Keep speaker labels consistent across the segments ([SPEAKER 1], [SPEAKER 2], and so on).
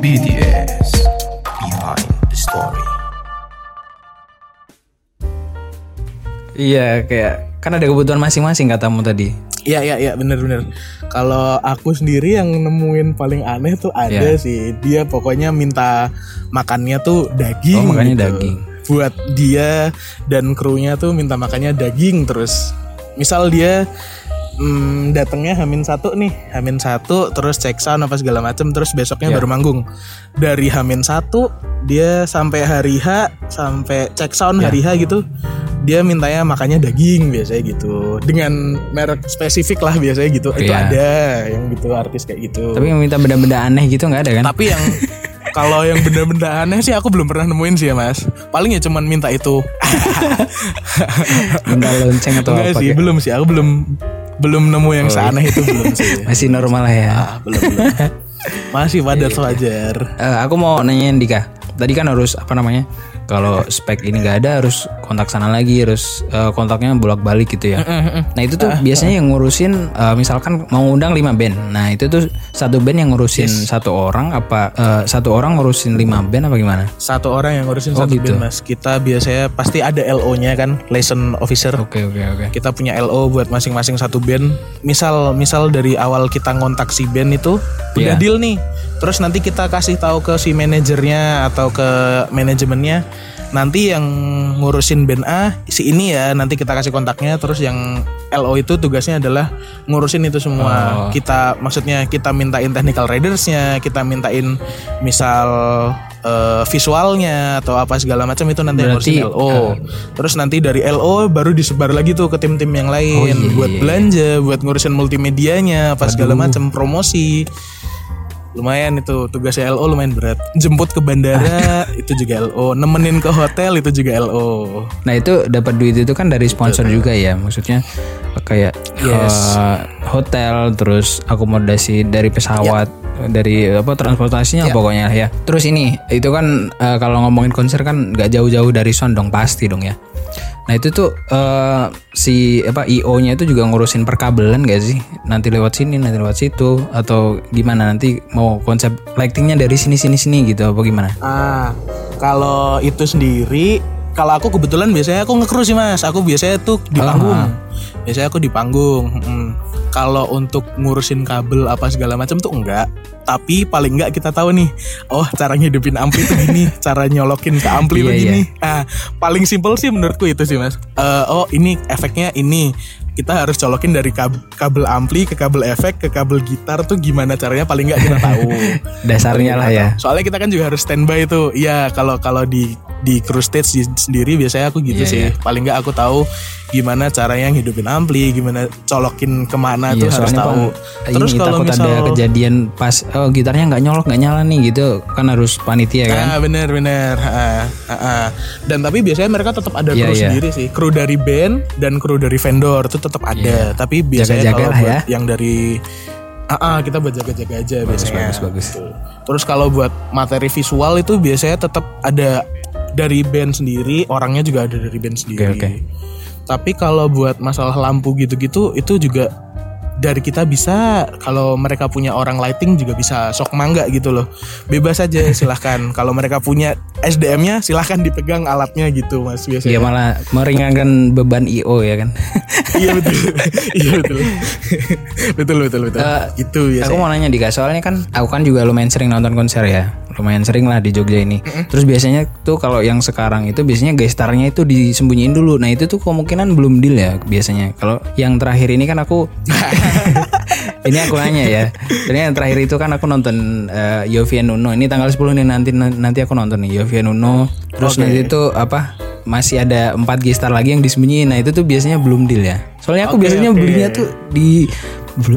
[SPEAKER 1] BDS Behind the Story.
[SPEAKER 2] Iya kayak kan ada kebutuhan masing-masing katamu tadi.
[SPEAKER 3] Iya iya iya bener-bener. Kalau aku sendiri yang nemuin paling aneh tuh ada
[SPEAKER 2] Iya.
[SPEAKER 3] sih. Dia pokoknya minta makannya tuh daging.
[SPEAKER 2] Oh, makannya
[SPEAKER 3] gitu.
[SPEAKER 2] daging.
[SPEAKER 3] Buat dia dan krunya tuh minta makannya daging terus. Misal dia hmm, datangnya Hamin satu nih, Hamin satu terus cek sound apa segala macem terus besoknya
[SPEAKER 2] Iya.
[SPEAKER 3] baru manggung. Dari Hamin satu dia sampai hari H sampai cek sound
[SPEAKER 2] Iya.
[SPEAKER 3] hari H gitu dia mintanya makannya daging biasanya gitu dengan merek spesifik lah biasanya gitu itu
[SPEAKER 2] Iya.
[SPEAKER 3] ada yang gitu artis kayak gitu
[SPEAKER 2] Tapi yang minta benda-benda aneh gitu nggak ada kan?
[SPEAKER 3] tapi yang kalau yang benda-benda aneh sih aku belum pernah nemuin sih ya mas paling ya cuman minta itu
[SPEAKER 2] Minta lonceng atau
[SPEAKER 3] enggak
[SPEAKER 2] apa?
[SPEAKER 3] sih
[SPEAKER 2] kayak-
[SPEAKER 3] belum sih aku belum belum nemu yang seaneh itu belum sih
[SPEAKER 2] Masih normal ya.
[SPEAKER 3] ah, belum belum masih wajar wajar
[SPEAKER 2] Eh, aku mau nanyain Dika. Tadi kan harus apa namanya? Kalau spek ini nggak ada harus kontak sana lagi, harus eh, kontaknya bolak-balik gitu ya. Nah itu tuh biasanya yang ngurusin eh, misalkan mau undang 5 band. Nah itu tuh satu band yang ngurusin satu orang apa eh, satu orang ngurusin 5 band apa gimana?
[SPEAKER 3] satu orang yang ngurusin
[SPEAKER 2] Oh,
[SPEAKER 3] satu
[SPEAKER 2] gitu.
[SPEAKER 3] band mas kita biasanya pasti ada LO nya kan liaison officer
[SPEAKER 2] Oke oke oke.
[SPEAKER 3] kita punya LO buat masing-masing satu band. Misal misal dari awal kita ngontak si band itu udah
[SPEAKER 2] Iya.
[SPEAKER 3] deal nih. Terus nanti kita kasih tahu ke si manajernya atau ke manajemennya. Nanti yang ngurusin band A si ini ya nanti kita kasih kontaknya terus yang LO itu tugasnya adalah ngurusin itu semua.
[SPEAKER 2] Oh.
[SPEAKER 3] Kita maksudnya kita mintain technical ridersnya, kita mintain misal eh, visualnya atau apa segala macam itu nanti
[SPEAKER 2] Berarti,
[SPEAKER 3] ngurusin LO. Terus nanti dari LO baru disebar lagi tuh ke tim-tim yang lain
[SPEAKER 2] Oh, iya,
[SPEAKER 3] buat
[SPEAKER 2] iya,
[SPEAKER 3] belanja, buat ngurusin multimedianya, apa segala macam promosi. Lumayan itu tugasnya LO lumayan berat. Jemput ke bandara itu juga LO, nemenin ke hotel itu juga LO.
[SPEAKER 2] Nah itu dapat duit itu kan dari sponsor juga ya, maksudnya kayak
[SPEAKER 3] Yes.
[SPEAKER 2] eh, hotel, terus akomodasi dari pesawat, dari apa transportasinya
[SPEAKER 3] Ya.
[SPEAKER 2] pokoknya ya. Terus ini itu kan eh, kalau ngomongin konser kan nggak jauh-jauh dari sound dong pasti dong ya. Nah itu tuh eh, si apa IO-nya itu juga ngurusin perkabelan gak sih? Nanti lewat sini, nanti lewat situ, atau gimana? Nanti mau konsep lightingnya dari sini sini sini gitu apa gimana?
[SPEAKER 3] Ah, kalau itu sendiri, kalau aku kebetulan biasanya aku ngekru sih mas. Aku biasanya tuh di
[SPEAKER 2] Ah.
[SPEAKER 3] panggung. Biasanya aku di panggung. Mm. Kalau untuk ngurusin kabel apa segala macam tuh enggak. Tapi paling enggak kita tahu nih, oh cara ngidupin ampli tuh gini, cara nyolokin ke ampli tuh
[SPEAKER 2] Iya,
[SPEAKER 3] gini. Ah, paling simpel sih menurutku itu sih mas. Eh, oh ini efeknya ini. Kita harus colokin dari kab- kabel ampli ke kabel efek ke kabel gitar tuh gimana caranya paling enggak kita tahu.
[SPEAKER 2] Dasarnya lah ya.
[SPEAKER 3] Soalnya kita kan juga harus standby tuh. Iya, kalau kalau di di crew stage di- sendiri biasanya aku gitu
[SPEAKER 2] Iya,
[SPEAKER 3] sih.
[SPEAKER 2] iya.
[SPEAKER 3] Paling nggak aku tahu gimana caranya ngidupin ampli, gimana colokin ke mana tuh harus
[SPEAKER 2] soalnya
[SPEAKER 3] tahu. Terus
[SPEAKER 2] ini
[SPEAKER 3] kalau
[SPEAKER 2] takut
[SPEAKER 3] misal
[SPEAKER 2] ada kejadian pas oh gitarnya nggak nyolok nggak nyala nih gitu kan harus panitia kan
[SPEAKER 3] Ah bener bener Ah, ah, ah. Dan tapi biasanya mereka tetap ada
[SPEAKER 2] Iya,
[SPEAKER 3] kru
[SPEAKER 2] iya.
[SPEAKER 3] sendiri sih Kru dari band dan kru dari vendor itu tetap ada Tapi biasanya
[SPEAKER 2] Jaga-jaga
[SPEAKER 3] kalau
[SPEAKER 2] lah
[SPEAKER 3] buat
[SPEAKER 2] ya.
[SPEAKER 3] yang dari Ah, ah, kita buat jaga-jaga aja biasanya
[SPEAKER 2] bagus, bagus.
[SPEAKER 3] Gitu. Terus kalau buat materi visual itu biasanya tetap ada dari band sendiri Orangnya juga ada dari band sendiri.
[SPEAKER 2] Oke.
[SPEAKER 3] Tapi kalau buat masalah lampu gitu-gitu Itu juga dari kita bisa kalau mereka punya orang lighting juga bisa sok mangga gitu loh. Bebas aja silahkan. Kalau mereka punya SDM-nya silahkan dipegang alatnya gitu mas
[SPEAKER 2] Iya
[SPEAKER 3] biasanya
[SPEAKER 2] malah meringankan beban IO ya kan?
[SPEAKER 3] Iya betul. Iya betul. Betul betul betul.
[SPEAKER 2] Eh,
[SPEAKER 3] itu ya
[SPEAKER 2] aku mau nanya Dika soalnya kan aku kan juga lumayan sering nonton konser ya lumayan sering lah di Jogja ini. Terus biasanya tuh kalau yang sekarang itu biasanya gestarnya itu disembunyiin dulu. Nah itu tuh kemungkinan belum deal ya biasanya. Kalau yang terakhir ini kan aku ini aku nanya ya. Ini yang terakhir itu kan aku nonton uh, Yovian Uno ini tanggal 10 nih nanti nanti aku nonton nih Yovian Uno terus nanti itu apa masih ada empat gestar lagi yang disembunyiin. Nah itu tuh biasanya belum deal ya. Soalnya aku
[SPEAKER 3] Oke,
[SPEAKER 2] biasanya
[SPEAKER 3] oke.
[SPEAKER 2] belinya tuh di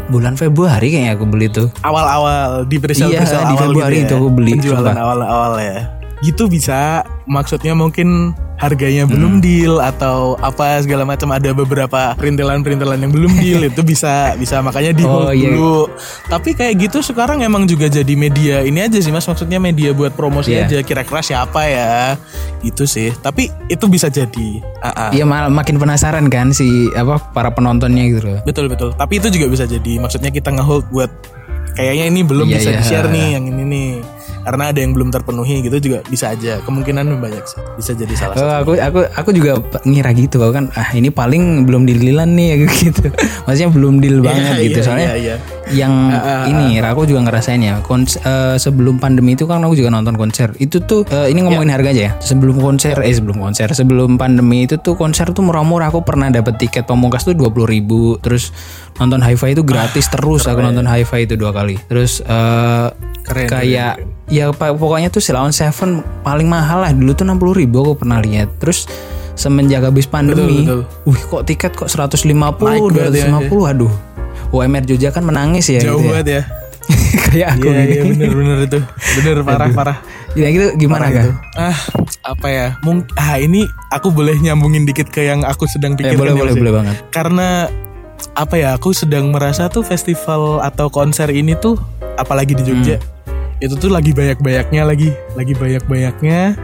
[SPEAKER 2] bulan Februari kayaknya aku beli tuh.
[SPEAKER 3] Awal-awal di presale
[SPEAKER 2] Iya,
[SPEAKER 3] presale
[SPEAKER 2] di
[SPEAKER 3] awal
[SPEAKER 2] Februari
[SPEAKER 3] gitu
[SPEAKER 2] itu
[SPEAKER 3] ya.
[SPEAKER 2] aku beli,
[SPEAKER 3] penjualan awal-awal ya gitu bisa maksudnya mungkin harganya
[SPEAKER 2] Hmm.
[SPEAKER 3] belum deal atau apa segala macam ada beberapa perintilan-perintilan yang belum deal itu bisa bisa makanya di
[SPEAKER 2] Oh, iya.
[SPEAKER 3] dulu tapi kayak gitu sekarang emang juga jadi media ini aja sih mas maksudnya media buat promosi
[SPEAKER 2] Iya.
[SPEAKER 3] aja kira-kira siapa ya gitu sih tapi itu bisa jadi Ah, ah.
[SPEAKER 2] Iya malah makin penasaran kan si apa para penontonnya gitu loh.
[SPEAKER 3] betul betul tapi itu juga bisa jadi maksudnya kita ngehold buat kayaknya ini belum
[SPEAKER 2] Iya,
[SPEAKER 3] bisa
[SPEAKER 2] iya.
[SPEAKER 3] di share nih yang ini nih karena ada yang belum terpenuhi gitu juga bisa aja. Kemungkinan banyak sih. Bisa jadi salah satu.
[SPEAKER 2] Oh, aku aku aku juga ngira gitu. Aku kan ah ini paling belum deal-dealan nih gitu. Maksudnya belum deal banget
[SPEAKER 3] Iya,
[SPEAKER 2] gitu.
[SPEAKER 3] iya,
[SPEAKER 2] soalnya
[SPEAKER 3] iya, iya.
[SPEAKER 2] yang ini aku juga ngerasain ya. Kons- eh, sebelum pandemi itu kan aku juga nonton konser. Itu tuh eh, ini ngomongin
[SPEAKER 3] Iya.
[SPEAKER 2] harga aja ya? Sebelum konser eh sebelum konser. Sebelum pandemi itu tuh konser tuh murah-murah. Aku pernah dapat tiket pamungkas tuh dua ribu. Terus nonton hi-fi itu gratis terus aku nonton hi-fi itu dua kali. Terus eh,
[SPEAKER 3] Keren,
[SPEAKER 2] kayak ya pa- pokoknya tuh Silon Seven paling mahal lah. Dulu tuh 60 ribu aku pernah lihat. Terus semenjak habis pandemi
[SPEAKER 3] Betul,
[SPEAKER 2] wih kok tiket kok 150
[SPEAKER 3] Naik berarti ya,
[SPEAKER 2] 250 aduh. UMR Jogja kan menangis ya
[SPEAKER 3] jauh
[SPEAKER 2] gitu ya.
[SPEAKER 3] banget ya.
[SPEAKER 2] Kayak aku
[SPEAKER 3] iya
[SPEAKER 2] gini
[SPEAKER 3] iya bener bener itu. Bener parah parah.
[SPEAKER 2] Ya gitu gimana
[SPEAKER 3] Parah
[SPEAKER 2] kan
[SPEAKER 3] ah apa ya? Mungkin ah ini aku boleh nyambungin dikit ke yang aku sedang
[SPEAKER 2] ya,
[SPEAKER 3] pikirkan
[SPEAKER 2] boleh
[SPEAKER 3] ya,
[SPEAKER 2] boleh
[SPEAKER 3] ya.
[SPEAKER 2] boleh banget.
[SPEAKER 3] Karena apa ya aku sedang merasa tuh festival atau konser ini tuh apalagi di Jogja
[SPEAKER 2] Hmm.
[SPEAKER 3] itu tuh lagi banyak-banyaknya lagi lagi banyak-banyaknya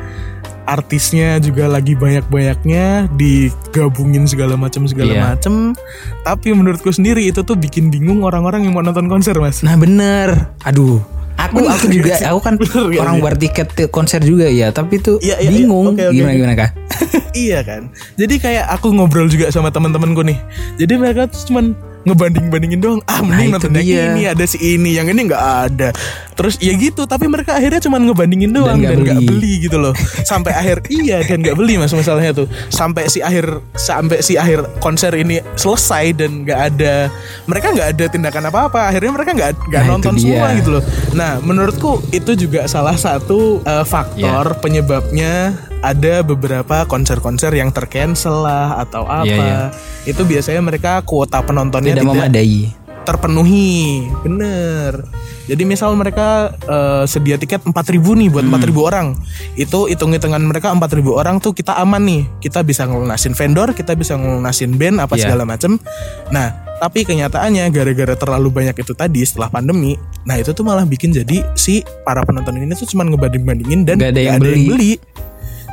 [SPEAKER 3] artisnya juga lagi banyak-banyaknya digabungin segala macam segala
[SPEAKER 2] Iya.
[SPEAKER 3] macam tapi menurutku sendiri itu tuh bikin bingung orang-orang yang mau nonton konser mas
[SPEAKER 2] nah bener aduh aku aku juga aku kan
[SPEAKER 3] gak
[SPEAKER 2] orang
[SPEAKER 3] sih?
[SPEAKER 2] buat tiket ke konser juga ya tapi tuh
[SPEAKER 3] Iya, iya, iya.
[SPEAKER 2] bingung
[SPEAKER 3] Oke, oke,
[SPEAKER 2] gimana
[SPEAKER 3] oke.
[SPEAKER 2] gimana kah
[SPEAKER 3] iya kan jadi kayak aku ngobrol juga sama teman-temanku nih jadi mereka tuh cuman ngebanding-bandingin doang ah mending
[SPEAKER 2] Nah,
[SPEAKER 3] nonton yang
[SPEAKER 2] dia.
[SPEAKER 3] ini ada si ini yang ini nggak ada terus ya gitu tapi mereka akhirnya cuman ngebandingin doang dan nggak
[SPEAKER 2] beli.
[SPEAKER 3] beli. gitu loh sampai akhir iya dan nggak beli mas masalahnya tuh sampai si akhir sampai si akhir konser ini selesai dan nggak ada mereka nggak ada tindakan apa-apa akhirnya mereka nggak nggak
[SPEAKER 2] Nah,
[SPEAKER 3] nonton semua gitu loh nah menurutku itu juga salah satu eh, faktor
[SPEAKER 2] Iya.
[SPEAKER 3] penyebabnya ada beberapa konser-konser yang tercancel lah atau apa
[SPEAKER 2] Iya, iya.
[SPEAKER 3] itu biasanya mereka kuota penontonnya
[SPEAKER 2] tidak
[SPEAKER 3] tidak,
[SPEAKER 2] memadai
[SPEAKER 3] terpenuhi bener jadi misal mereka eh, sedia tiket 4000 nih buat
[SPEAKER 2] Hmm.
[SPEAKER 3] 4000 orang itu hitung-hitungan mereka 4000 orang tuh kita aman nih kita bisa ngelunasin vendor kita bisa ngelunasin band apa
[SPEAKER 2] Iya.
[SPEAKER 3] segala macem nah tapi kenyataannya gara-gara terlalu banyak itu tadi setelah pandemi nah itu tuh malah bikin jadi si para penonton ini tuh cuma ngebanding-bandingin dan
[SPEAKER 2] Nggak ada yang
[SPEAKER 3] nggak
[SPEAKER 2] beli.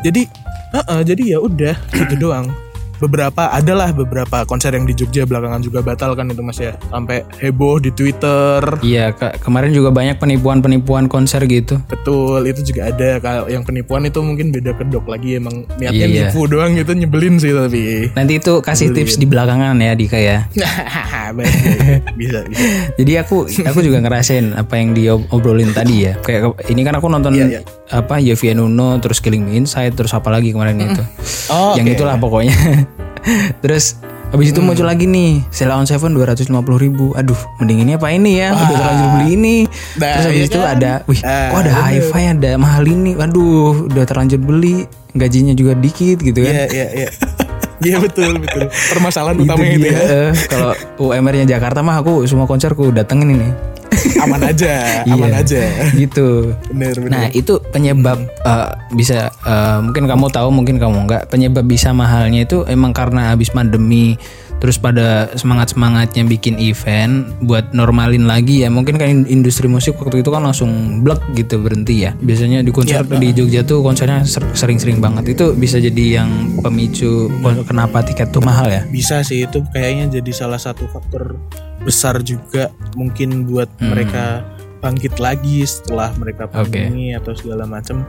[SPEAKER 3] Jadi Heeh, jadi ya udah gitu doang. Beberapa adalah beberapa konser yang di Jogja belakangan juga batal kan itu mas ya. Sampai heboh di Twitter.
[SPEAKER 2] Iya ke- kemarin juga banyak penipuan-penipuan konser gitu.
[SPEAKER 3] Betul itu juga ada. Kalau yang penipuan itu mungkin beda kedok lagi. Emang niatnya
[SPEAKER 2] Iya.
[SPEAKER 3] nipu doang gitu nyebelin sih tapi.
[SPEAKER 2] Nanti itu kasih tips di belakangan ya Dika ya.
[SPEAKER 3] Bisa bisa.
[SPEAKER 2] Jadi aku aku juga ngerasain apa yang diobrolin tadi ya. Kayak ini kan aku nonton
[SPEAKER 3] Iya, iya.
[SPEAKER 2] Apa Yofi Uno terus Killing Me Inside terus apa lagi kemarin itu.
[SPEAKER 3] Oh,
[SPEAKER 2] yang.
[SPEAKER 3] Hmm.
[SPEAKER 2] itulah pokoknya. terus habis itu muncul lagi nih Sela on Seven 250 ribu Aduh mending ini apa ini ya Udah terlanjur beli ini
[SPEAKER 3] Nah,
[SPEAKER 2] Terus habis
[SPEAKER 3] iya
[SPEAKER 2] itu
[SPEAKER 3] kan?
[SPEAKER 2] ada Wih
[SPEAKER 3] Ah,
[SPEAKER 2] kok ada hi-fi ada mahal ini Waduh udah terlanjur beli Gajinya juga dikit gitu kan
[SPEAKER 3] iya iya iya iya betul betul permasalahan
[SPEAKER 2] Itu
[SPEAKER 3] utamanya itu
[SPEAKER 2] dia.
[SPEAKER 3] ya
[SPEAKER 2] Eh, Kalau UMR-nya Jakarta mah aku semua konserku datengin ini
[SPEAKER 3] aman aja aman
[SPEAKER 2] Iya,
[SPEAKER 3] aja.
[SPEAKER 2] gitu.
[SPEAKER 3] Bener bener.
[SPEAKER 2] Nah itu penyebab eh, bisa eh, mungkin kamu tahu mungkin kamu enggak. Penyebab bisa mahalnya itu emang karena habis pandemi terus pada semangat semangatnya bikin event buat normalin lagi ya. Mungkin kan in- industri musik waktu itu kan langsung blek gitu berhenti ya. Biasanya di konser di Jogja tuh konsernya ser- sering-sering banget. Itu bisa jadi yang pemicu kenapa tiket tuh mahal ya?
[SPEAKER 3] Bisa sih itu kayaknya jadi salah satu faktor besar juga mungkin buat mereka bangkit lagi setelah mereka
[SPEAKER 2] Hmm.
[SPEAKER 3] Pandemi atau segala macam.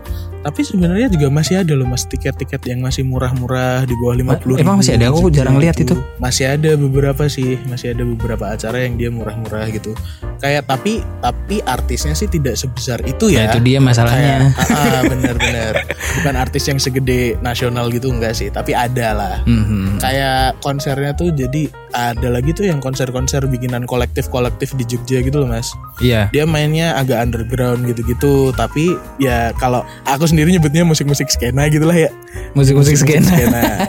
[SPEAKER 3] Tapi sebenarnya juga masih ada loh mas tiket-tiket yang masih murah-murah di bawah 50
[SPEAKER 2] emang masih ada? Aku jarang lihat itu.
[SPEAKER 3] Masih ada beberapa sih, masih ada beberapa acara yang dia murah-murah gitu. Kayak tapi tapi artisnya sih tidak sebesar itu ya.
[SPEAKER 2] Nah, itu dia masalahnya
[SPEAKER 3] ah, ah, bener-bener. Bukan artis yang segede nasional gitu enggak sih, tapi ada lah
[SPEAKER 2] Mhm.
[SPEAKER 3] kayak konsernya tuh jadi ada lagi tuh yang konser-konser bikinan kolektif-kolektif di Jogja gitu loh mas
[SPEAKER 2] iya
[SPEAKER 3] dia mainnya agak underground gitu-gitu tapi ya kalau aku sendiri nyebutnya musik-musik skena gitu lah ya.
[SPEAKER 2] Musik-musik skena.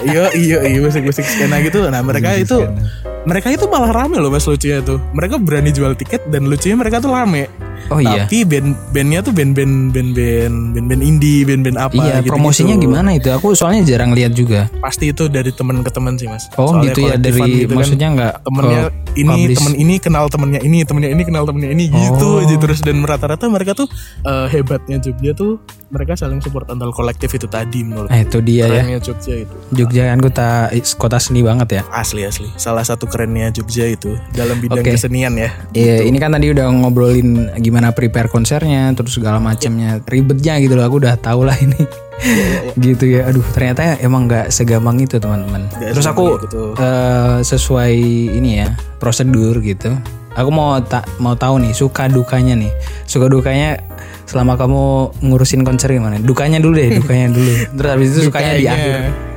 [SPEAKER 3] iya iya iya musik-musik skena gitu. Nah mereka
[SPEAKER 2] Musik
[SPEAKER 3] itu
[SPEAKER 2] skena.
[SPEAKER 3] mereka itu malah rame loh mas lucunya tuh mereka berani jual tiket dan lucunya mereka tuh rame
[SPEAKER 2] Oh, iya.
[SPEAKER 3] Tapi band bandnya tuh band-band band-band band-band indie, band-band apa
[SPEAKER 2] iya,
[SPEAKER 3] gitu-gitu.
[SPEAKER 2] promosinya gimana itu? Aku soalnya jarang lihat juga.
[SPEAKER 3] Pasti itu dari teman ke teman sih mas.
[SPEAKER 2] Oh,
[SPEAKER 3] Soalnya
[SPEAKER 2] gitu ya dari
[SPEAKER 3] gitu kan.
[SPEAKER 2] maksudnya nggak
[SPEAKER 3] temennya ini
[SPEAKER 2] publish.
[SPEAKER 3] temen ini kenal temennya ini temennya ini kenal temennya ini gitu
[SPEAKER 2] Oh.
[SPEAKER 3] aja terus dan rata-rata mereka tuh eh, hebatnya Jogja tuh mereka saling support antar kolektif itu tadi menurut
[SPEAKER 2] Nah, itu dia ya.
[SPEAKER 3] kerennya Jogja itu
[SPEAKER 2] Jogja kan kota kota seni banget ya.
[SPEAKER 3] asli asli salah satu kerennya Jogja itu dalam bidang
[SPEAKER 2] Oke.
[SPEAKER 3] kesenian ya
[SPEAKER 2] Iya, ini kan tadi udah ngobrolin gimana prepare konsernya, terus segala macamnya, ribetnya gitu loh. Aku udah tahu lah ini. gitu ya. Aduh, ternyata emang nggak segampang itu teman-teman. Terus aku eh, sesuai ini ya prosedur gitu. Aku mau tak mau tahu nih suka dukanya nih. Suka dukanya selama kamu ngurusin konser gimana? Dukanya dulu deh, dukanya dulu. Terus habis itu sukanya di akhir.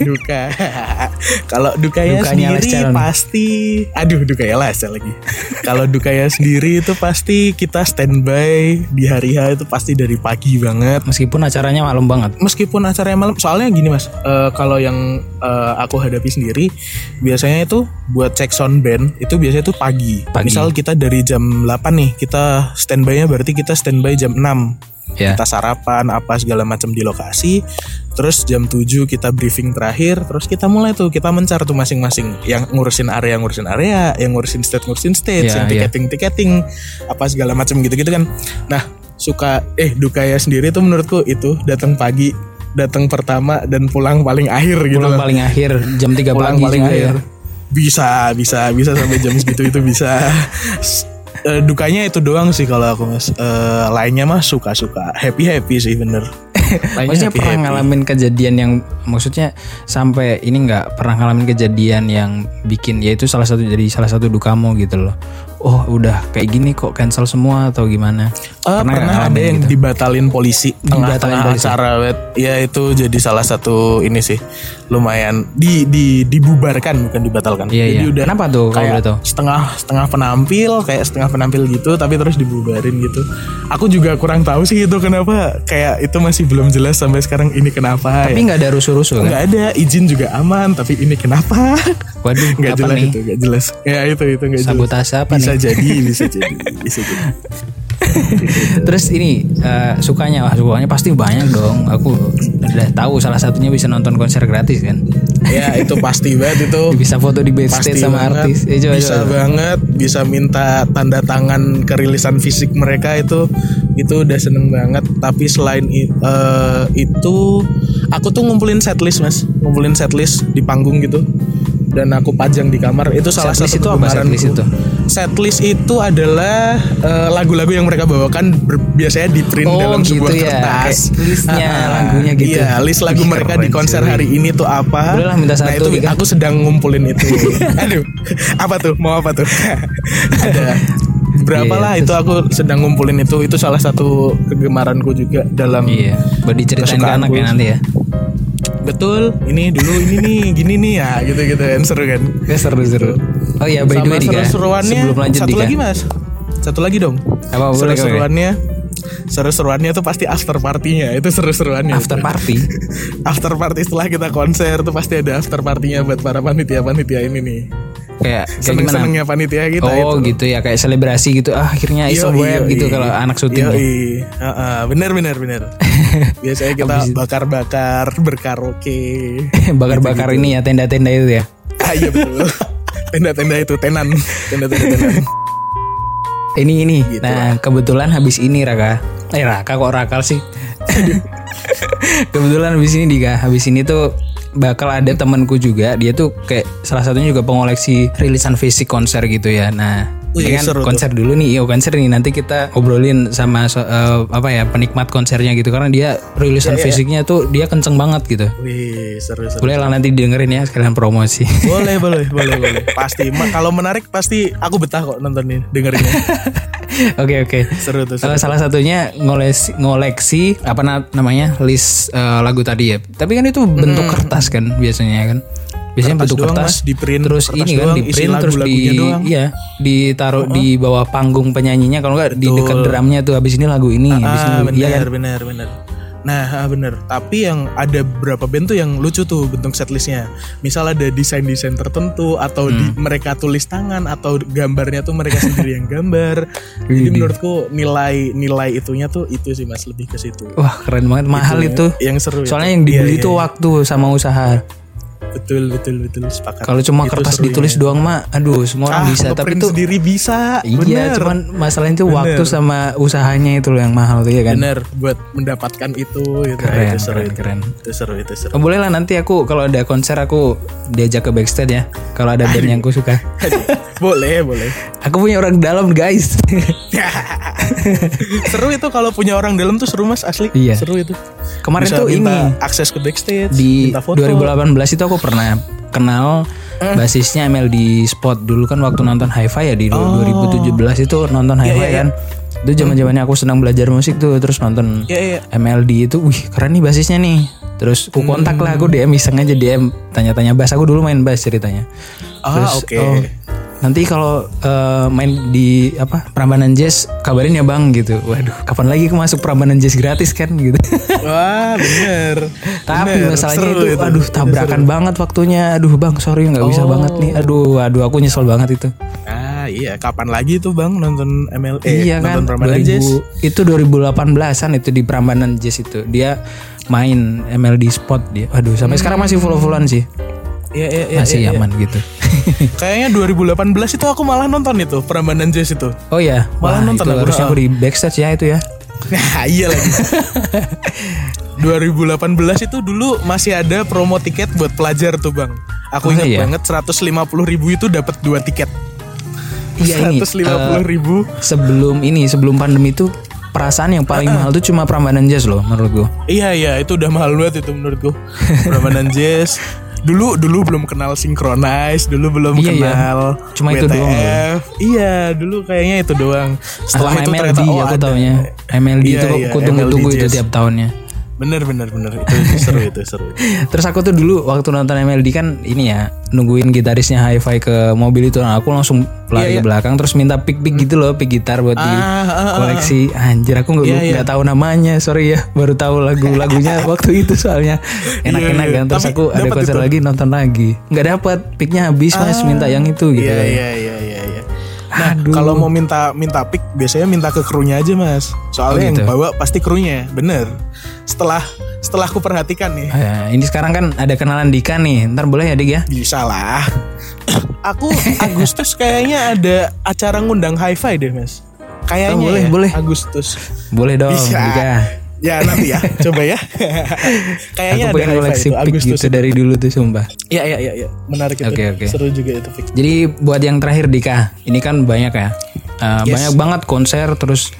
[SPEAKER 3] Duka kalau dukanya,
[SPEAKER 2] Dukanya
[SPEAKER 3] sendiri pasti aduh dukanya Lescal lagi kalau dukanya sendiri itu pasti kita standby di hari H itu pasti dari pagi banget
[SPEAKER 2] Meskipun acaranya malam banget.
[SPEAKER 3] meskipun acaranya malam soalnya gini mas eh, kalau yang eh, aku hadapi sendiri biasanya itu buat cek sound band itu biasanya itu pagi.
[SPEAKER 2] Pagi.
[SPEAKER 3] misal kita dari jam 8 nih kita standby nya berarti kita standby jam 6
[SPEAKER 2] Ya.
[SPEAKER 3] kita sarapan apa segala macam di lokasi terus jam 7 kita briefing terakhir terus kita mulai tuh kita mencar tuh masing-masing yang ngurusin area ngurusin area yang ngurusin stage ngurusin stage
[SPEAKER 2] Ya,
[SPEAKER 3] yang
[SPEAKER 2] ya.
[SPEAKER 3] tiketing tiketing apa segala macam gitu-gitu kan nah suka eh dukanya sendiri tuh menurutku itu datang pagi datang pertama dan pulang paling akhir gitu
[SPEAKER 2] Pulang paling akhir jam 3
[SPEAKER 3] pulang
[SPEAKER 2] pagi
[SPEAKER 3] paling
[SPEAKER 2] juga
[SPEAKER 3] akhir
[SPEAKER 2] ya.
[SPEAKER 3] bisa bisa bisa sampai jam segitu itu bisa Eh, dukanya itu doang sih kalau aku mas Eh, lainnya mah suka suka happy happy sih bener
[SPEAKER 2] Maksudnya
[SPEAKER 3] happy-happy.
[SPEAKER 2] pernah ngalamin kejadian yang maksudnya sampai ini nggak pernah ngalamin kejadian yang bikin ya itu salah satu jadi salah satu dukamu gitu loh. Oh udah kayak gini kok cancel semua atau gimana?
[SPEAKER 3] Eh,
[SPEAKER 2] Pernah
[SPEAKER 3] pernah ada yang
[SPEAKER 2] gitu?
[SPEAKER 3] dibatalin polisi tengah-tengah acara wet. ya itu jadi salah satu ini sih lumayan di di dibubarkan bukan dibatalkan
[SPEAKER 2] Iya,
[SPEAKER 3] jadi
[SPEAKER 2] iya.
[SPEAKER 3] udah
[SPEAKER 2] Kenapa tuh kalau
[SPEAKER 3] kayak
[SPEAKER 2] boleh tahu?
[SPEAKER 3] setengah setengah penampil kayak setengah penampil gitu tapi terus dibubarin gitu aku juga kurang tahu sih itu kenapa kayak itu masih belum jelas sampai sekarang ini kenapa
[SPEAKER 2] Tapi
[SPEAKER 3] ya.
[SPEAKER 2] nggak ada rusuh-rusuh kan?
[SPEAKER 3] nggak ada izin juga aman tapi ini kenapa
[SPEAKER 2] Waduh,
[SPEAKER 3] nggak jelas
[SPEAKER 2] nih?
[SPEAKER 3] itu nggak jelas ya itu itu nggak jelas
[SPEAKER 2] Sabotase apa
[SPEAKER 3] bisa jadi bisa jadi bisa jadi
[SPEAKER 2] Terus ini eh, sukanya wah sukanya pasti banyak dong. Aku udah tahu salah satunya bisa nonton konser gratis kan.
[SPEAKER 3] ya itu pasti banget itu
[SPEAKER 2] Bisa foto di
[SPEAKER 3] pasti
[SPEAKER 2] backstage sama
[SPEAKER 3] banget.
[SPEAKER 2] artis. Eh, coba,
[SPEAKER 3] bisa
[SPEAKER 2] coba.
[SPEAKER 3] banget bisa minta tanda tangan kerilisan fisik mereka itu itu udah seneng banget tapi selain eh, itu aku tuh ngumpulin setlist mas ngumpulin setlist di panggung gitu dan aku pajang di kamar itu salah
[SPEAKER 2] Setlist
[SPEAKER 3] satu
[SPEAKER 2] itu apa setlist itu?
[SPEAKER 3] Setlist itu adalah eh, lagu-lagu yang mereka bawakan biasanya di print
[SPEAKER 2] Oh,
[SPEAKER 3] dalam
[SPEAKER 2] gitu
[SPEAKER 3] sebuah
[SPEAKER 2] ya.
[SPEAKER 3] kertas.
[SPEAKER 2] Kayak listnya
[SPEAKER 3] Ah,
[SPEAKER 2] lagunya gitu.
[SPEAKER 3] Iya, list lagu
[SPEAKER 2] Ih,
[SPEAKER 3] mereka di konser
[SPEAKER 2] cuy.
[SPEAKER 3] hari ini tuh apa.
[SPEAKER 2] Boleh lah minta
[SPEAKER 3] nah
[SPEAKER 2] satu,
[SPEAKER 3] itu
[SPEAKER 2] Dika.
[SPEAKER 3] aku sedang ngumpulin itu. Aduh, apa tuh? Mau apa tuh? Ada berapa
[SPEAKER 2] Iya,
[SPEAKER 3] lah itu aku sedang ngumpulin itu. Itu salah satu kegemaranku juga dalam
[SPEAKER 2] Iya, buat diceritain ke anak ya nanti ya.
[SPEAKER 3] Betul. Ini dulu ini nih, gini nih ya, gitu-gitu kan seru kan.
[SPEAKER 2] Ya seru-seru. Oh iya, by the
[SPEAKER 3] Sama
[SPEAKER 2] way Dika,
[SPEAKER 3] seru-seruannya
[SPEAKER 2] sebelum lanjut
[SPEAKER 3] satu
[SPEAKER 2] Dika.
[SPEAKER 3] lagi mas satu lagi dong
[SPEAKER 2] Apa,
[SPEAKER 3] seru-seruannya seru-seruannya tuh pasti after partinya itu seru-seruannya
[SPEAKER 2] After party.
[SPEAKER 3] after party setelah kita konser tuh pasti ada after partinya buat para panitia panitia ini nih
[SPEAKER 2] Kayak kayak
[SPEAKER 3] seneng senengnya panitia kita
[SPEAKER 2] Oh
[SPEAKER 3] itu.
[SPEAKER 2] gitu ya kayak selebrasi gitu. Ah akhirnya iso
[SPEAKER 3] Yoi,
[SPEAKER 2] web gitu kalau anak syuting ya.
[SPEAKER 3] Yoi. Heeh, bener bener bener. Biasanya kita bakar-bakar berkaraoke.
[SPEAKER 2] Bakar-bakar ini ya tenda-tenda itu ya?
[SPEAKER 3] Ah iya betul. Tenda-tenda itu tenan. Tenda-tenda tenan.
[SPEAKER 2] Ini ini.
[SPEAKER 3] Gitu
[SPEAKER 2] nah kebetulan habis ini Raka. Eh Raka kok Rakal sih? Kebetulan habis ini Dika. Habis ini tuh bakal ada temanku juga dia tuh kayak salah satunya juga pengoleksi rilisan fisik konser gitu ya nah
[SPEAKER 3] Wih,
[SPEAKER 2] kan
[SPEAKER 3] seru tuh.
[SPEAKER 2] konser dulu nih, iya konser nih nanti kita obrolin sama so- eh, apa ya penikmat konsernya gitu karena dia rilisan
[SPEAKER 3] Iya,
[SPEAKER 2] fisiknya tuh dia kenceng banget gitu.
[SPEAKER 3] wih seru seru
[SPEAKER 2] Boleh lah nanti dengerin ya sekalian promosi.
[SPEAKER 3] boleh boleh boleh boleh pasti kalau menarik pasti aku betah kok nontonin dengerinnya
[SPEAKER 2] Oke oke.
[SPEAKER 3] seru tuh seru.
[SPEAKER 2] salah satunya ngoleksi, ngoleksi apa na- namanya list eh, lagu tadi ya. Tapi kan itu bentuk kertas kan biasanya kan. Biasanya
[SPEAKER 3] Kertas
[SPEAKER 2] bentuk
[SPEAKER 3] doang,
[SPEAKER 2] kertas,
[SPEAKER 3] Mas, di print.
[SPEAKER 2] terus
[SPEAKER 3] Kertas
[SPEAKER 2] ini kan
[SPEAKER 3] doang,
[SPEAKER 2] di
[SPEAKER 3] isi
[SPEAKER 2] print terus di
[SPEAKER 3] doang.
[SPEAKER 2] iya ditaruh di bawah panggung penyanyinya kalau nggak di dekat drumnya tuh habis ini lagu ini habis ini
[SPEAKER 3] ah
[SPEAKER 2] lagu- iya kan.
[SPEAKER 3] benar benar benar Nah ah, bener Tapi yang ada beberapa band tuh yang lucu tuh bentuk setlistnya Misal ada desain-desain tertentu Atau di-
[SPEAKER 2] Hmm.
[SPEAKER 3] mereka tulis tangan Atau gambarnya tuh mereka sendiri yang gambar Jadi menurutku nilai nilai itunya tuh itu sih mas Lebih ke situ
[SPEAKER 2] Wah keren banget mahal itu.
[SPEAKER 3] Yang seru itu.
[SPEAKER 2] Soalnya yang dibeli
[SPEAKER 3] Iya,
[SPEAKER 2] itu
[SPEAKER 3] iya,
[SPEAKER 2] waktu sama usaha.
[SPEAKER 3] Betul betul betul sepakat
[SPEAKER 2] Kalau cuma
[SPEAKER 3] Itu
[SPEAKER 2] kertas ditulis doang mah, aduh semua orang
[SPEAKER 3] Ah,
[SPEAKER 2] bisa. Tapi itu
[SPEAKER 3] sendiri bisa
[SPEAKER 2] iya,
[SPEAKER 3] Bener.
[SPEAKER 2] cuman masalahnya itu waktu sama usahanya itu loh yang mahal tuh ya kan.
[SPEAKER 3] Bener buat mendapatkan itu gitu.
[SPEAKER 2] Keren,
[SPEAKER 3] itu seru
[SPEAKER 2] keren,
[SPEAKER 3] itu.
[SPEAKER 2] keren.
[SPEAKER 3] Itu seru itu seru
[SPEAKER 2] Oh, boleh lah nanti aku kalau ada konser aku diajak ke backstage ya. Kalau ada band yang aku suka.
[SPEAKER 3] Boleh boleh
[SPEAKER 2] Aku punya orang dalam guys.
[SPEAKER 3] Seru itu kalau punya orang dalam tuh seru mas asli
[SPEAKER 2] Iya.
[SPEAKER 3] Seru itu
[SPEAKER 2] Kemarin
[SPEAKER 3] Bisa
[SPEAKER 2] tuh ini
[SPEAKER 3] akses ke backstage
[SPEAKER 2] di
[SPEAKER 3] minta foto
[SPEAKER 2] 2018 itu aku pernah kenal basisnya MLD Spot dulu kan waktu nonton Hi-Fi ya di
[SPEAKER 3] Oh.
[SPEAKER 2] 2017 itu nonton
[SPEAKER 3] Iya,
[SPEAKER 2] Hi-Fi kan. Itu zaman-zamannya aku senang belajar musik tuh terus nonton
[SPEAKER 3] Iya iya
[SPEAKER 2] MLD itu wih keren nih basisnya nih. Terus aku kontak lah aku DM iseng aja DM tanya-tanya bass aku dulu main bass ceritanya.
[SPEAKER 3] Ah
[SPEAKER 2] Terus,
[SPEAKER 3] oke
[SPEAKER 2] oh, nanti kalau eh, main di apa Prambanan Jazz kabarin ya bang gitu. Waduh, kapan lagi aku masuk Prambanan Jazz gratis kan gitu.
[SPEAKER 3] Wah bener
[SPEAKER 2] Tapi
[SPEAKER 3] Bener,
[SPEAKER 2] masalahnya
[SPEAKER 3] seru
[SPEAKER 2] itu, aduh tabrakan banget waktunya. Aduh bang, sorry nggak bisa
[SPEAKER 3] Oh.
[SPEAKER 2] banget nih. Aduh, aduh aku nyesel banget itu.
[SPEAKER 3] Ah iya kapan lagi tuh bang nonton ML eh,
[SPEAKER 2] iya kan,
[SPEAKER 3] nonton Prambanan
[SPEAKER 2] 2000
[SPEAKER 3] Jazz
[SPEAKER 2] itu 2018an itu di Prambanan Jazz itu dia main MLD Spot dia. Aduh, sampai sekarang masih follow-followan sih.
[SPEAKER 3] Iya iya iya
[SPEAKER 2] Masih
[SPEAKER 3] iya, iya.
[SPEAKER 2] aman gitu.
[SPEAKER 3] Kayaknya 2018 itu aku malah nonton itu Prambanan Jazz itu
[SPEAKER 2] Oh ya,
[SPEAKER 3] Malah
[SPEAKER 2] Wah,
[SPEAKER 3] nonton
[SPEAKER 2] itu
[SPEAKER 3] aku,
[SPEAKER 2] harusnya aku di backstage ya itu ya.
[SPEAKER 3] Nah iya lagi 2018 itu dulu masih ada promo tiket buat pelajar tuh bang Aku
[SPEAKER 2] Oh,
[SPEAKER 3] ingat
[SPEAKER 2] iya?
[SPEAKER 3] banget 150 ribu itu dapat dua tiket
[SPEAKER 2] Iya ini
[SPEAKER 3] 150
[SPEAKER 2] eh,
[SPEAKER 3] ribu
[SPEAKER 2] sebelum ini sebelum pandemi itu perasaan yang paling mahal tuh cuma Prambanan Jazz loh menurut gua.
[SPEAKER 3] Iya iya itu udah mahal banget itu menurutku Prambanan Jazz Dulu dulu belum kenal Synchronize Dulu belum
[SPEAKER 2] Iya, iya.
[SPEAKER 3] kenal
[SPEAKER 2] Cuma itu doang.
[SPEAKER 3] WTF. Iya dulu kayaknya itu doang Setelah
[SPEAKER 2] Sama
[SPEAKER 3] itu
[SPEAKER 2] MLD
[SPEAKER 3] ternyata oh
[SPEAKER 2] aku
[SPEAKER 3] ada
[SPEAKER 2] taunya. MLD
[SPEAKER 3] Iya,
[SPEAKER 2] itu
[SPEAKER 3] iya,
[SPEAKER 2] aku tunggu-tunggu
[SPEAKER 3] MLD
[SPEAKER 2] itu tiap tahunnya.
[SPEAKER 3] Bener bener bener Itu seru itu seru
[SPEAKER 2] Terus aku tuh dulu waktu nonton MLD kan ini ya nungguin gitarisnya hi-fi ke mobil itu, nah aku langsung lari
[SPEAKER 3] Iya,
[SPEAKER 2] ke belakang terus minta pick pick gitu loh, pick gitar buat di
[SPEAKER 3] Ah, ah, ah,
[SPEAKER 2] koleksi. Anjir aku nggak
[SPEAKER 3] Iya, iya.
[SPEAKER 2] nggak tahu namanya, sorry ya, baru tahu lagu-lagunya waktu itu soalnya enak-enak
[SPEAKER 3] Iya, iya.
[SPEAKER 2] kan. Terus
[SPEAKER 3] Tapi
[SPEAKER 2] aku ada konser
[SPEAKER 3] itu.
[SPEAKER 2] lagi nonton lagi, nggak dapat picknya habis mas, minta yang itu gitu.
[SPEAKER 3] Iya
[SPEAKER 2] kan.
[SPEAKER 3] iya iya iya iya. Nah, kalau mau minta minta pick biasanya minta ke krunya aja, Mas. Soalnya
[SPEAKER 2] Oh, gitu.
[SPEAKER 3] yang bawa pasti krunya, bener. Setelah setelah aku perhatikan nih,
[SPEAKER 2] Ah, ini sekarang kan ada kenalan Dika nih, ntar boleh ya Dik ya?
[SPEAKER 3] bisa lah. aku Agustus kayaknya ada acara ngundang hi-fi deh, Mas. Kayaknya
[SPEAKER 2] Oh, boleh,
[SPEAKER 3] ya,
[SPEAKER 2] boleh.
[SPEAKER 3] Agustus.
[SPEAKER 2] Boleh dong
[SPEAKER 3] Bisa.
[SPEAKER 2] Dika.
[SPEAKER 3] Ya nanti ya, coba ya. kayaknya
[SPEAKER 2] Aku
[SPEAKER 3] ada
[SPEAKER 2] pengen koleksi
[SPEAKER 3] itu, Agustus.
[SPEAKER 2] gitu dari dulu tuh sumpah.
[SPEAKER 3] Iya iya iya iya, menarik itu.
[SPEAKER 2] Oke, oke.
[SPEAKER 3] Seru juga itu fix.
[SPEAKER 2] Jadi buat yang terakhir Dika, ini kan banyak ya, Uh,
[SPEAKER 3] Yes.
[SPEAKER 2] banyak banget konser terus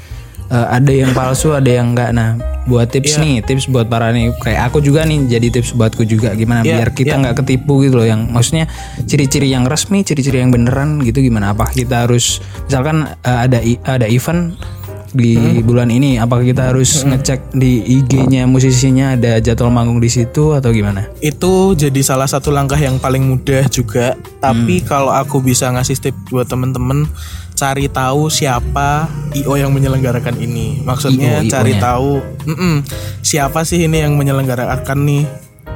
[SPEAKER 2] uh, ada yang palsu, ada yang enggak. Nah, buat tips
[SPEAKER 3] Iya.
[SPEAKER 2] nih, tips buat para nih kayak aku juga nih, jadi tips buatku juga gimana
[SPEAKER 3] Iya,
[SPEAKER 2] biar kita
[SPEAKER 3] iya.
[SPEAKER 2] nggak ketipu gitu loh. Yang maksudnya ciri-ciri yang resmi, ciri-ciri yang beneran gitu gimana? Apa kita harus misalkan uh, ada ada event di
[SPEAKER 3] Hmm.
[SPEAKER 2] bulan ini, apakah kita harus ngecek di IG-nya musisinya ada jadwal manggung di situ atau gimana?
[SPEAKER 3] itu jadi salah satu langkah yang paling mudah juga tapi
[SPEAKER 2] Hmm.
[SPEAKER 3] kalau aku bisa ngasih tips buat temen-temen cari tahu siapa IO yang menyelenggarakan ini maksudnya
[SPEAKER 2] IO,
[SPEAKER 3] cari tahu mm-mm, siapa sih ini yang menyelenggarakan nih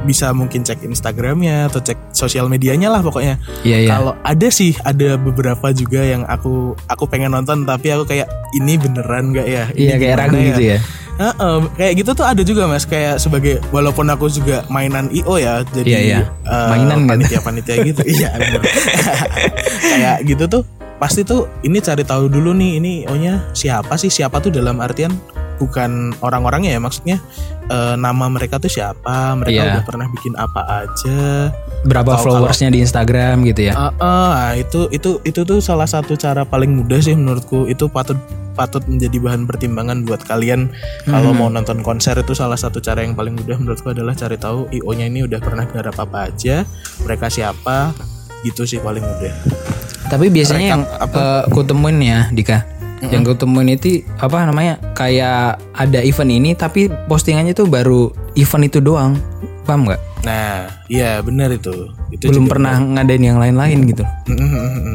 [SPEAKER 3] bisa mungkin cek Instagramnya atau cek sosial medianya lah pokoknya
[SPEAKER 2] Iya iya.
[SPEAKER 3] kalau ada sih ada beberapa juga yang aku aku pengen nonton tapi aku kayak ini beneran nggak ya
[SPEAKER 2] Iya
[SPEAKER 3] Ini
[SPEAKER 2] kayak
[SPEAKER 3] gimana
[SPEAKER 2] ragu gitu ya.
[SPEAKER 3] Heeh, kayak gitu tuh ada juga mas kayak sebagai walaupun aku juga mainan IO ya jadi
[SPEAKER 2] Iya, iya.
[SPEAKER 3] eh,
[SPEAKER 2] Mainan kan?
[SPEAKER 3] panitia panitia gitu iya kayak gitu tuh pasti tuh ini cari tahu dulu nih ini IO nya siapa sih siapa tuh dalam artian bukan orang-orangnya ya maksudnya eh, nama mereka tuh siapa mereka
[SPEAKER 2] Iya.
[SPEAKER 3] udah pernah bikin apa aja.
[SPEAKER 2] Berapa
[SPEAKER 3] Atau
[SPEAKER 2] followersnya di Instagram gitu ya?
[SPEAKER 3] Ah, ah, itu itu itu tuh salah satu cara paling mudah sih menurutku. Itu patut patut menjadi bahan pertimbangan buat kalian. Kalau mau nonton konser itu salah satu cara yang paling mudah menurutku adalah cari tahu IO-nya ini udah pernah garap apa aja mereka siapa gitu sih paling mudah.
[SPEAKER 2] Tapi biasanya yang
[SPEAKER 3] Rekap
[SPEAKER 2] eh, ku temuin ya Dika Yang ku temuin itu apa namanya Kayak ada event ini Tapi postingannya tuh baru event itu doang Paham nggak?
[SPEAKER 3] Nah, iya benar itu. Itu
[SPEAKER 2] belum pernah ngadain yang lain-lain gitu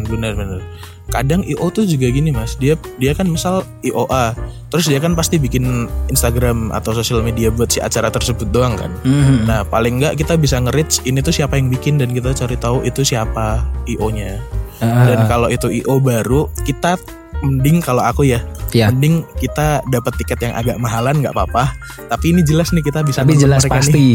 [SPEAKER 3] benar-benar. Kadang IO tuh juga gini mas, dia dia kan misal IOA, terus dia kan pasti bikin Instagram atau sosial media buat si acara tersebut doang kan.
[SPEAKER 2] Mhm.
[SPEAKER 3] Nah paling nggak kita bisa nge-reach ini tuh siapa yang bikin dan kita cari tahu itu siapa IO-nya.
[SPEAKER 2] Ah,
[SPEAKER 3] Dan kalau itu IO baru, kita mending kalau aku ya,
[SPEAKER 2] Iya.
[SPEAKER 3] mending kita dapat tiket yang agak mahalan nggak apa-apa. Tapi ini jelas nih kita bisa
[SPEAKER 2] tapi jelas
[SPEAKER 3] mereka nih.
[SPEAKER 2] pasti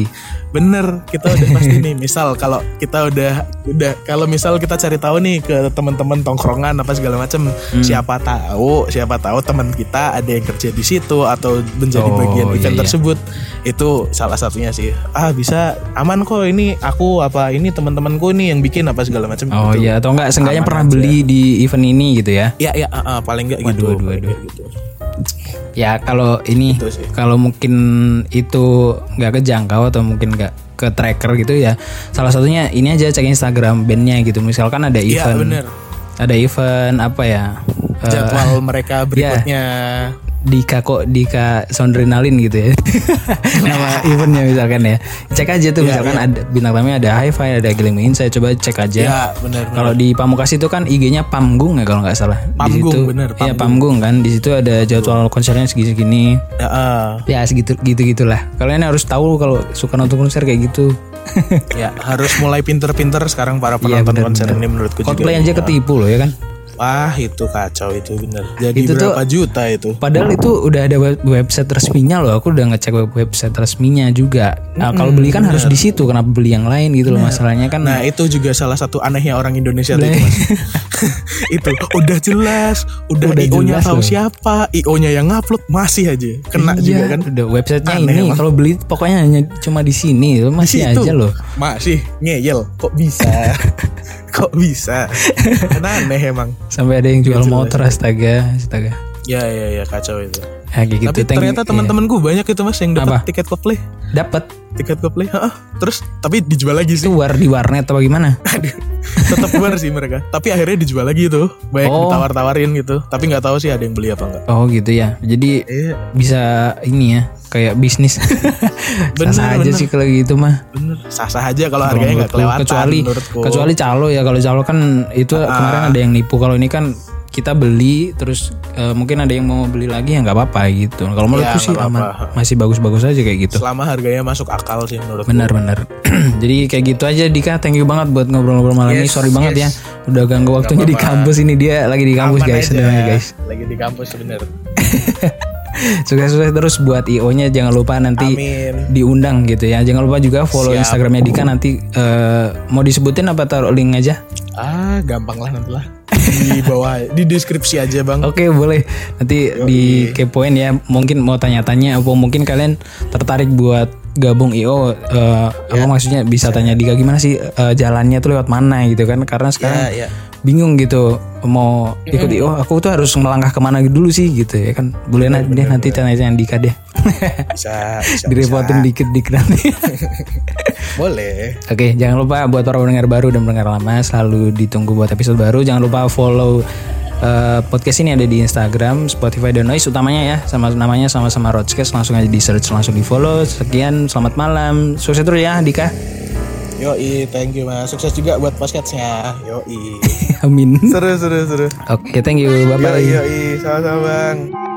[SPEAKER 3] Bener, kita udah pasti nih. Misal kalau kita udah udah kalau misal kita cari tahu nih ke teman-teman tongkrongan apa segala macam,
[SPEAKER 2] Hmm.
[SPEAKER 3] siapa tahu, siapa tahu teman kita ada yang kerja di situ atau menjadi
[SPEAKER 2] Oh,
[SPEAKER 3] bagian
[SPEAKER 2] iya,
[SPEAKER 3] event
[SPEAKER 2] iya.
[SPEAKER 3] tersebut. Itu salah satunya sih. Ah, bisa aman kok ini aku apa ini teman-temanku nih yang bikin apa segala macam
[SPEAKER 2] oh
[SPEAKER 3] gitu.
[SPEAKER 2] iya atau enggak seenggaknya pernah
[SPEAKER 3] aja.
[SPEAKER 2] beli di event ini gitu ya
[SPEAKER 3] Ya ya ah, ah, paling nggak gitu.
[SPEAKER 2] Waduh, waduh,
[SPEAKER 3] gitu.
[SPEAKER 2] ya kalau ini
[SPEAKER 3] Itu sih.
[SPEAKER 2] kalau mungkin itu nggak kejangkau atau mungkin nggak ke tracker gitu ya salah satunya ini aja cek Instagram bandnya gitu misalkan ada
[SPEAKER 3] Iya
[SPEAKER 2] event
[SPEAKER 3] bener.
[SPEAKER 2] ada event apa ya eh,
[SPEAKER 3] Jadwal mereka berikutnya.
[SPEAKER 2] Dika kok Dika Sondrenalin gitu ya nama eventnya misalkan ya cek aja tuh
[SPEAKER 3] Iya,
[SPEAKER 2] misalkan
[SPEAKER 3] iya.
[SPEAKER 2] ada bintang tamunya ada hi-fi ada Giling saya coba cek aja
[SPEAKER 3] Ya bener. bener.
[SPEAKER 2] kalau di Pamukas itu kan IG-nya Pamgung ya kalau nggak salah di
[SPEAKER 3] Pamgung,
[SPEAKER 2] situ
[SPEAKER 3] bener,
[SPEAKER 2] iya
[SPEAKER 3] Pamgung.
[SPEAKER 2] Pamgung kan di situ ada jadwal konsernya segini-segini
[SPEAKER 3] Ya, ah.
[SPEAKER 2] ya segitu gitu gitulah kalian harus tahu kalau suka nonton konser kayak gitu
[SPEAKER 3] ya harus mulai pinter-pinter sekarang para
[SPEAKER 2] Iya,
[SPEAKER 3] penonton
[SPEAKER 2] bener,
[SPEAKER 3] konser
[SPEAKER 2] bener.
[SPEAKER 3] ini menurutku
[SPEAKER 2] Coldplay
[SPEAKER 3] juga.
[SPEAKER 2] aja ketipu loh ya kan
[SPEAKER 3] Wah itu kacau itu bener. Jadi
[SPEAKER 2] Itu tuh-
[SPEAKER 3] berapa juta itu?
[SPEAKER 2] Padahal itu udah ada web- website resminya loh. Aku udah ngecek web- website resminya juga. Nah, kalau beli kan harus di situ. Kenapa beli yang lain gitu loh? Masalahnya kan
[SPEAKER 3] Nah itu juga salah satu anehnya orang Indonesia tuh itu mas. itu udah jelas, udah,
[SPEAKER 2] Udah
[SPEAKER 3] IO-nya tahu
[SPEAKER 2] loh.
[SPEAKER 3] siapa, IO-nya yang ngupload masih aja kena
[SPEAKER 2] Iya,
[SPEAKER 3] juga kan.
[SPEAKER 2] Udah websitenya
[SPEAKER 3] Aneh
[SPEAKER 2] ini. Kalau beli pokoknya hanya cuma di sini. Masih
[SPEAKER 3] Situ.
[SPEAKER 2] aja loh.
[SPEAKER 3] Masih ngeyel, kok bisa? kok bisa? Kan aneh emang.
[SPEAKER 2] Sampai ada yang jual motor astaga, astaga.
[SPEAKER 3] Ya ya ya kacau itu.
[SPEAKER 2] Ya, gitu.
[SPEAKER 3] Tapi
[SPEAKER 2] you.
[SPEAKER 3] ternyata teman-temanku banyak itu mas yang dapat
[SPEAKER 2] Apa?
[SPEAKER 3] tiket Coldplay,
[SPEAKER 2] Iya. dapat
[SPEAKER 3] tiket Coldplay. Heeh. Terus tapi dijual lagi sih.
[SPEAKER 2] itu war di warnet atau gimana?
[SPEAKER 3] Aduh, tetap keluar sih mereka. Tapi akhirnya dijual lagi itu, banyak
[SPEAKER 2] Oh.
[SPEAKER 3] ditawar-tawarin gitu. Tapi nggak tahu sih ada yang beli apa enggak.
[SPEAKER 2] Oh gitu ya. Jadi
[SPEAKER 3] Iya,
[SPEAKER 2] bisa ini ya kayak bisnis.
[SPEAKER 3] Bener,
[SPEAKER 2] Sah aja
[SPEAKER 3] bener.
[SPEAKER 2] sih kalau gitu mah.
[SPEAKER 3] bener. Sah-sah aja kalau harganya nggak kelewatan
[SPEAKER 2] kecuali
[SPEAKER 3] menurutku.
[SPEAKER 2] kecuali calo ya kalau calo kan itu kemarin ada yang nipu kalau ini kan kita beli terus eh, mungkin ada yang mau beli lagi ya nggak apa-apa gitu kalau menurutku
[SPEAKER 3] Ya,
[SPEAKER 2] sih
[SPEAKER 3] nggak
[SPEAKER 2] aman
[SPEAKER 3] apa-apa.
[SPEAKER 2] masih bagus-bagus aja kayak gitu
[SPEAKER 3] Selama harganya masuk akal sih menurutku.
[SPEAKER 2] benar-benar jadi kayak gitu aja Dika thank you banget buat ngobrol-ngobrol malam ini
[SPEAKER 3] Yes,
[SPEAKER 2] sorry banget
[SPEAKER 3] yes.
[SPEAKER 2] ya udah ganggu waktunya di
[SPEAKER 3] apa-apa.
[SPEAKER 2] kampus ini dia lagi di kampus
[SPEAKER 3] Aman
[SPEAKER 2] guys sebenarnya guys
[SPEAKER 3] Lagi di kampus bener.
[SPEAKER 2] sukses-sukses terus buat IO-nya jangan lupa nanti
[SPEAKER 3] Amin.
[SPEAKER 2] diundang gitu ya jangan lupa juga follow
[SPEAKER 3] Siap.
[SPEAKER 2] Instagramnya Dika nanti eh, mau disebutin apa taruh link aja
[SPEAKER 3] Ah, gampang lah nanti lah. Di bawah di deskripsi aja, Bang.
[SPEAKER 2] Oke boleh. Nanti di kepoin ya. Mungkin mau tanya-tanya apa mungkin kalian tertarik buat gabung IO eh, apa maksudnya? Bisa tanya Dika gimana sih eh, jalannya tuh lewat mana gitu kan? Karena sekarang
[SPEAKER 3] Ya, ya.
[SPEAKER 2] bingung gitu mau ikut IO aku tuh harus melangkah ke mana dulu sih gitu ya kan? Boleh nanti deh nanti tanya-tanya Dika deh
[SPEAKER 3] Bisa, bisa.
[SPEAKER 2] direpotin dikit-dikit nanti
[SPEAKER 3] Boleh.
[SPEAKER 2] Oke, jangan lupa buat para pendengar baru dan pendengar lama selalu ditunggu buat episode baru. Jangan lupa follow eh, podcast ini ada di Instagram, Spotify dan Noise utamanya ya, sama namanya sama-sama Roadcast. Langsung aja di search, langsung di follow. Sekian, selamat malam, sukses terus ya, Dika.
[SPEAKER 3] Yoi, thank you Mas. Sukses juga buat podcastnya. Yoi.
[SPEAKER 2] Amin.
[SPEAKER 3] seru, seru, seru.
[SPEAKER 2] Oke, thank you, bye bye.
[SPEAKER 3] Yoi, yoi. Sama-sama, Bang.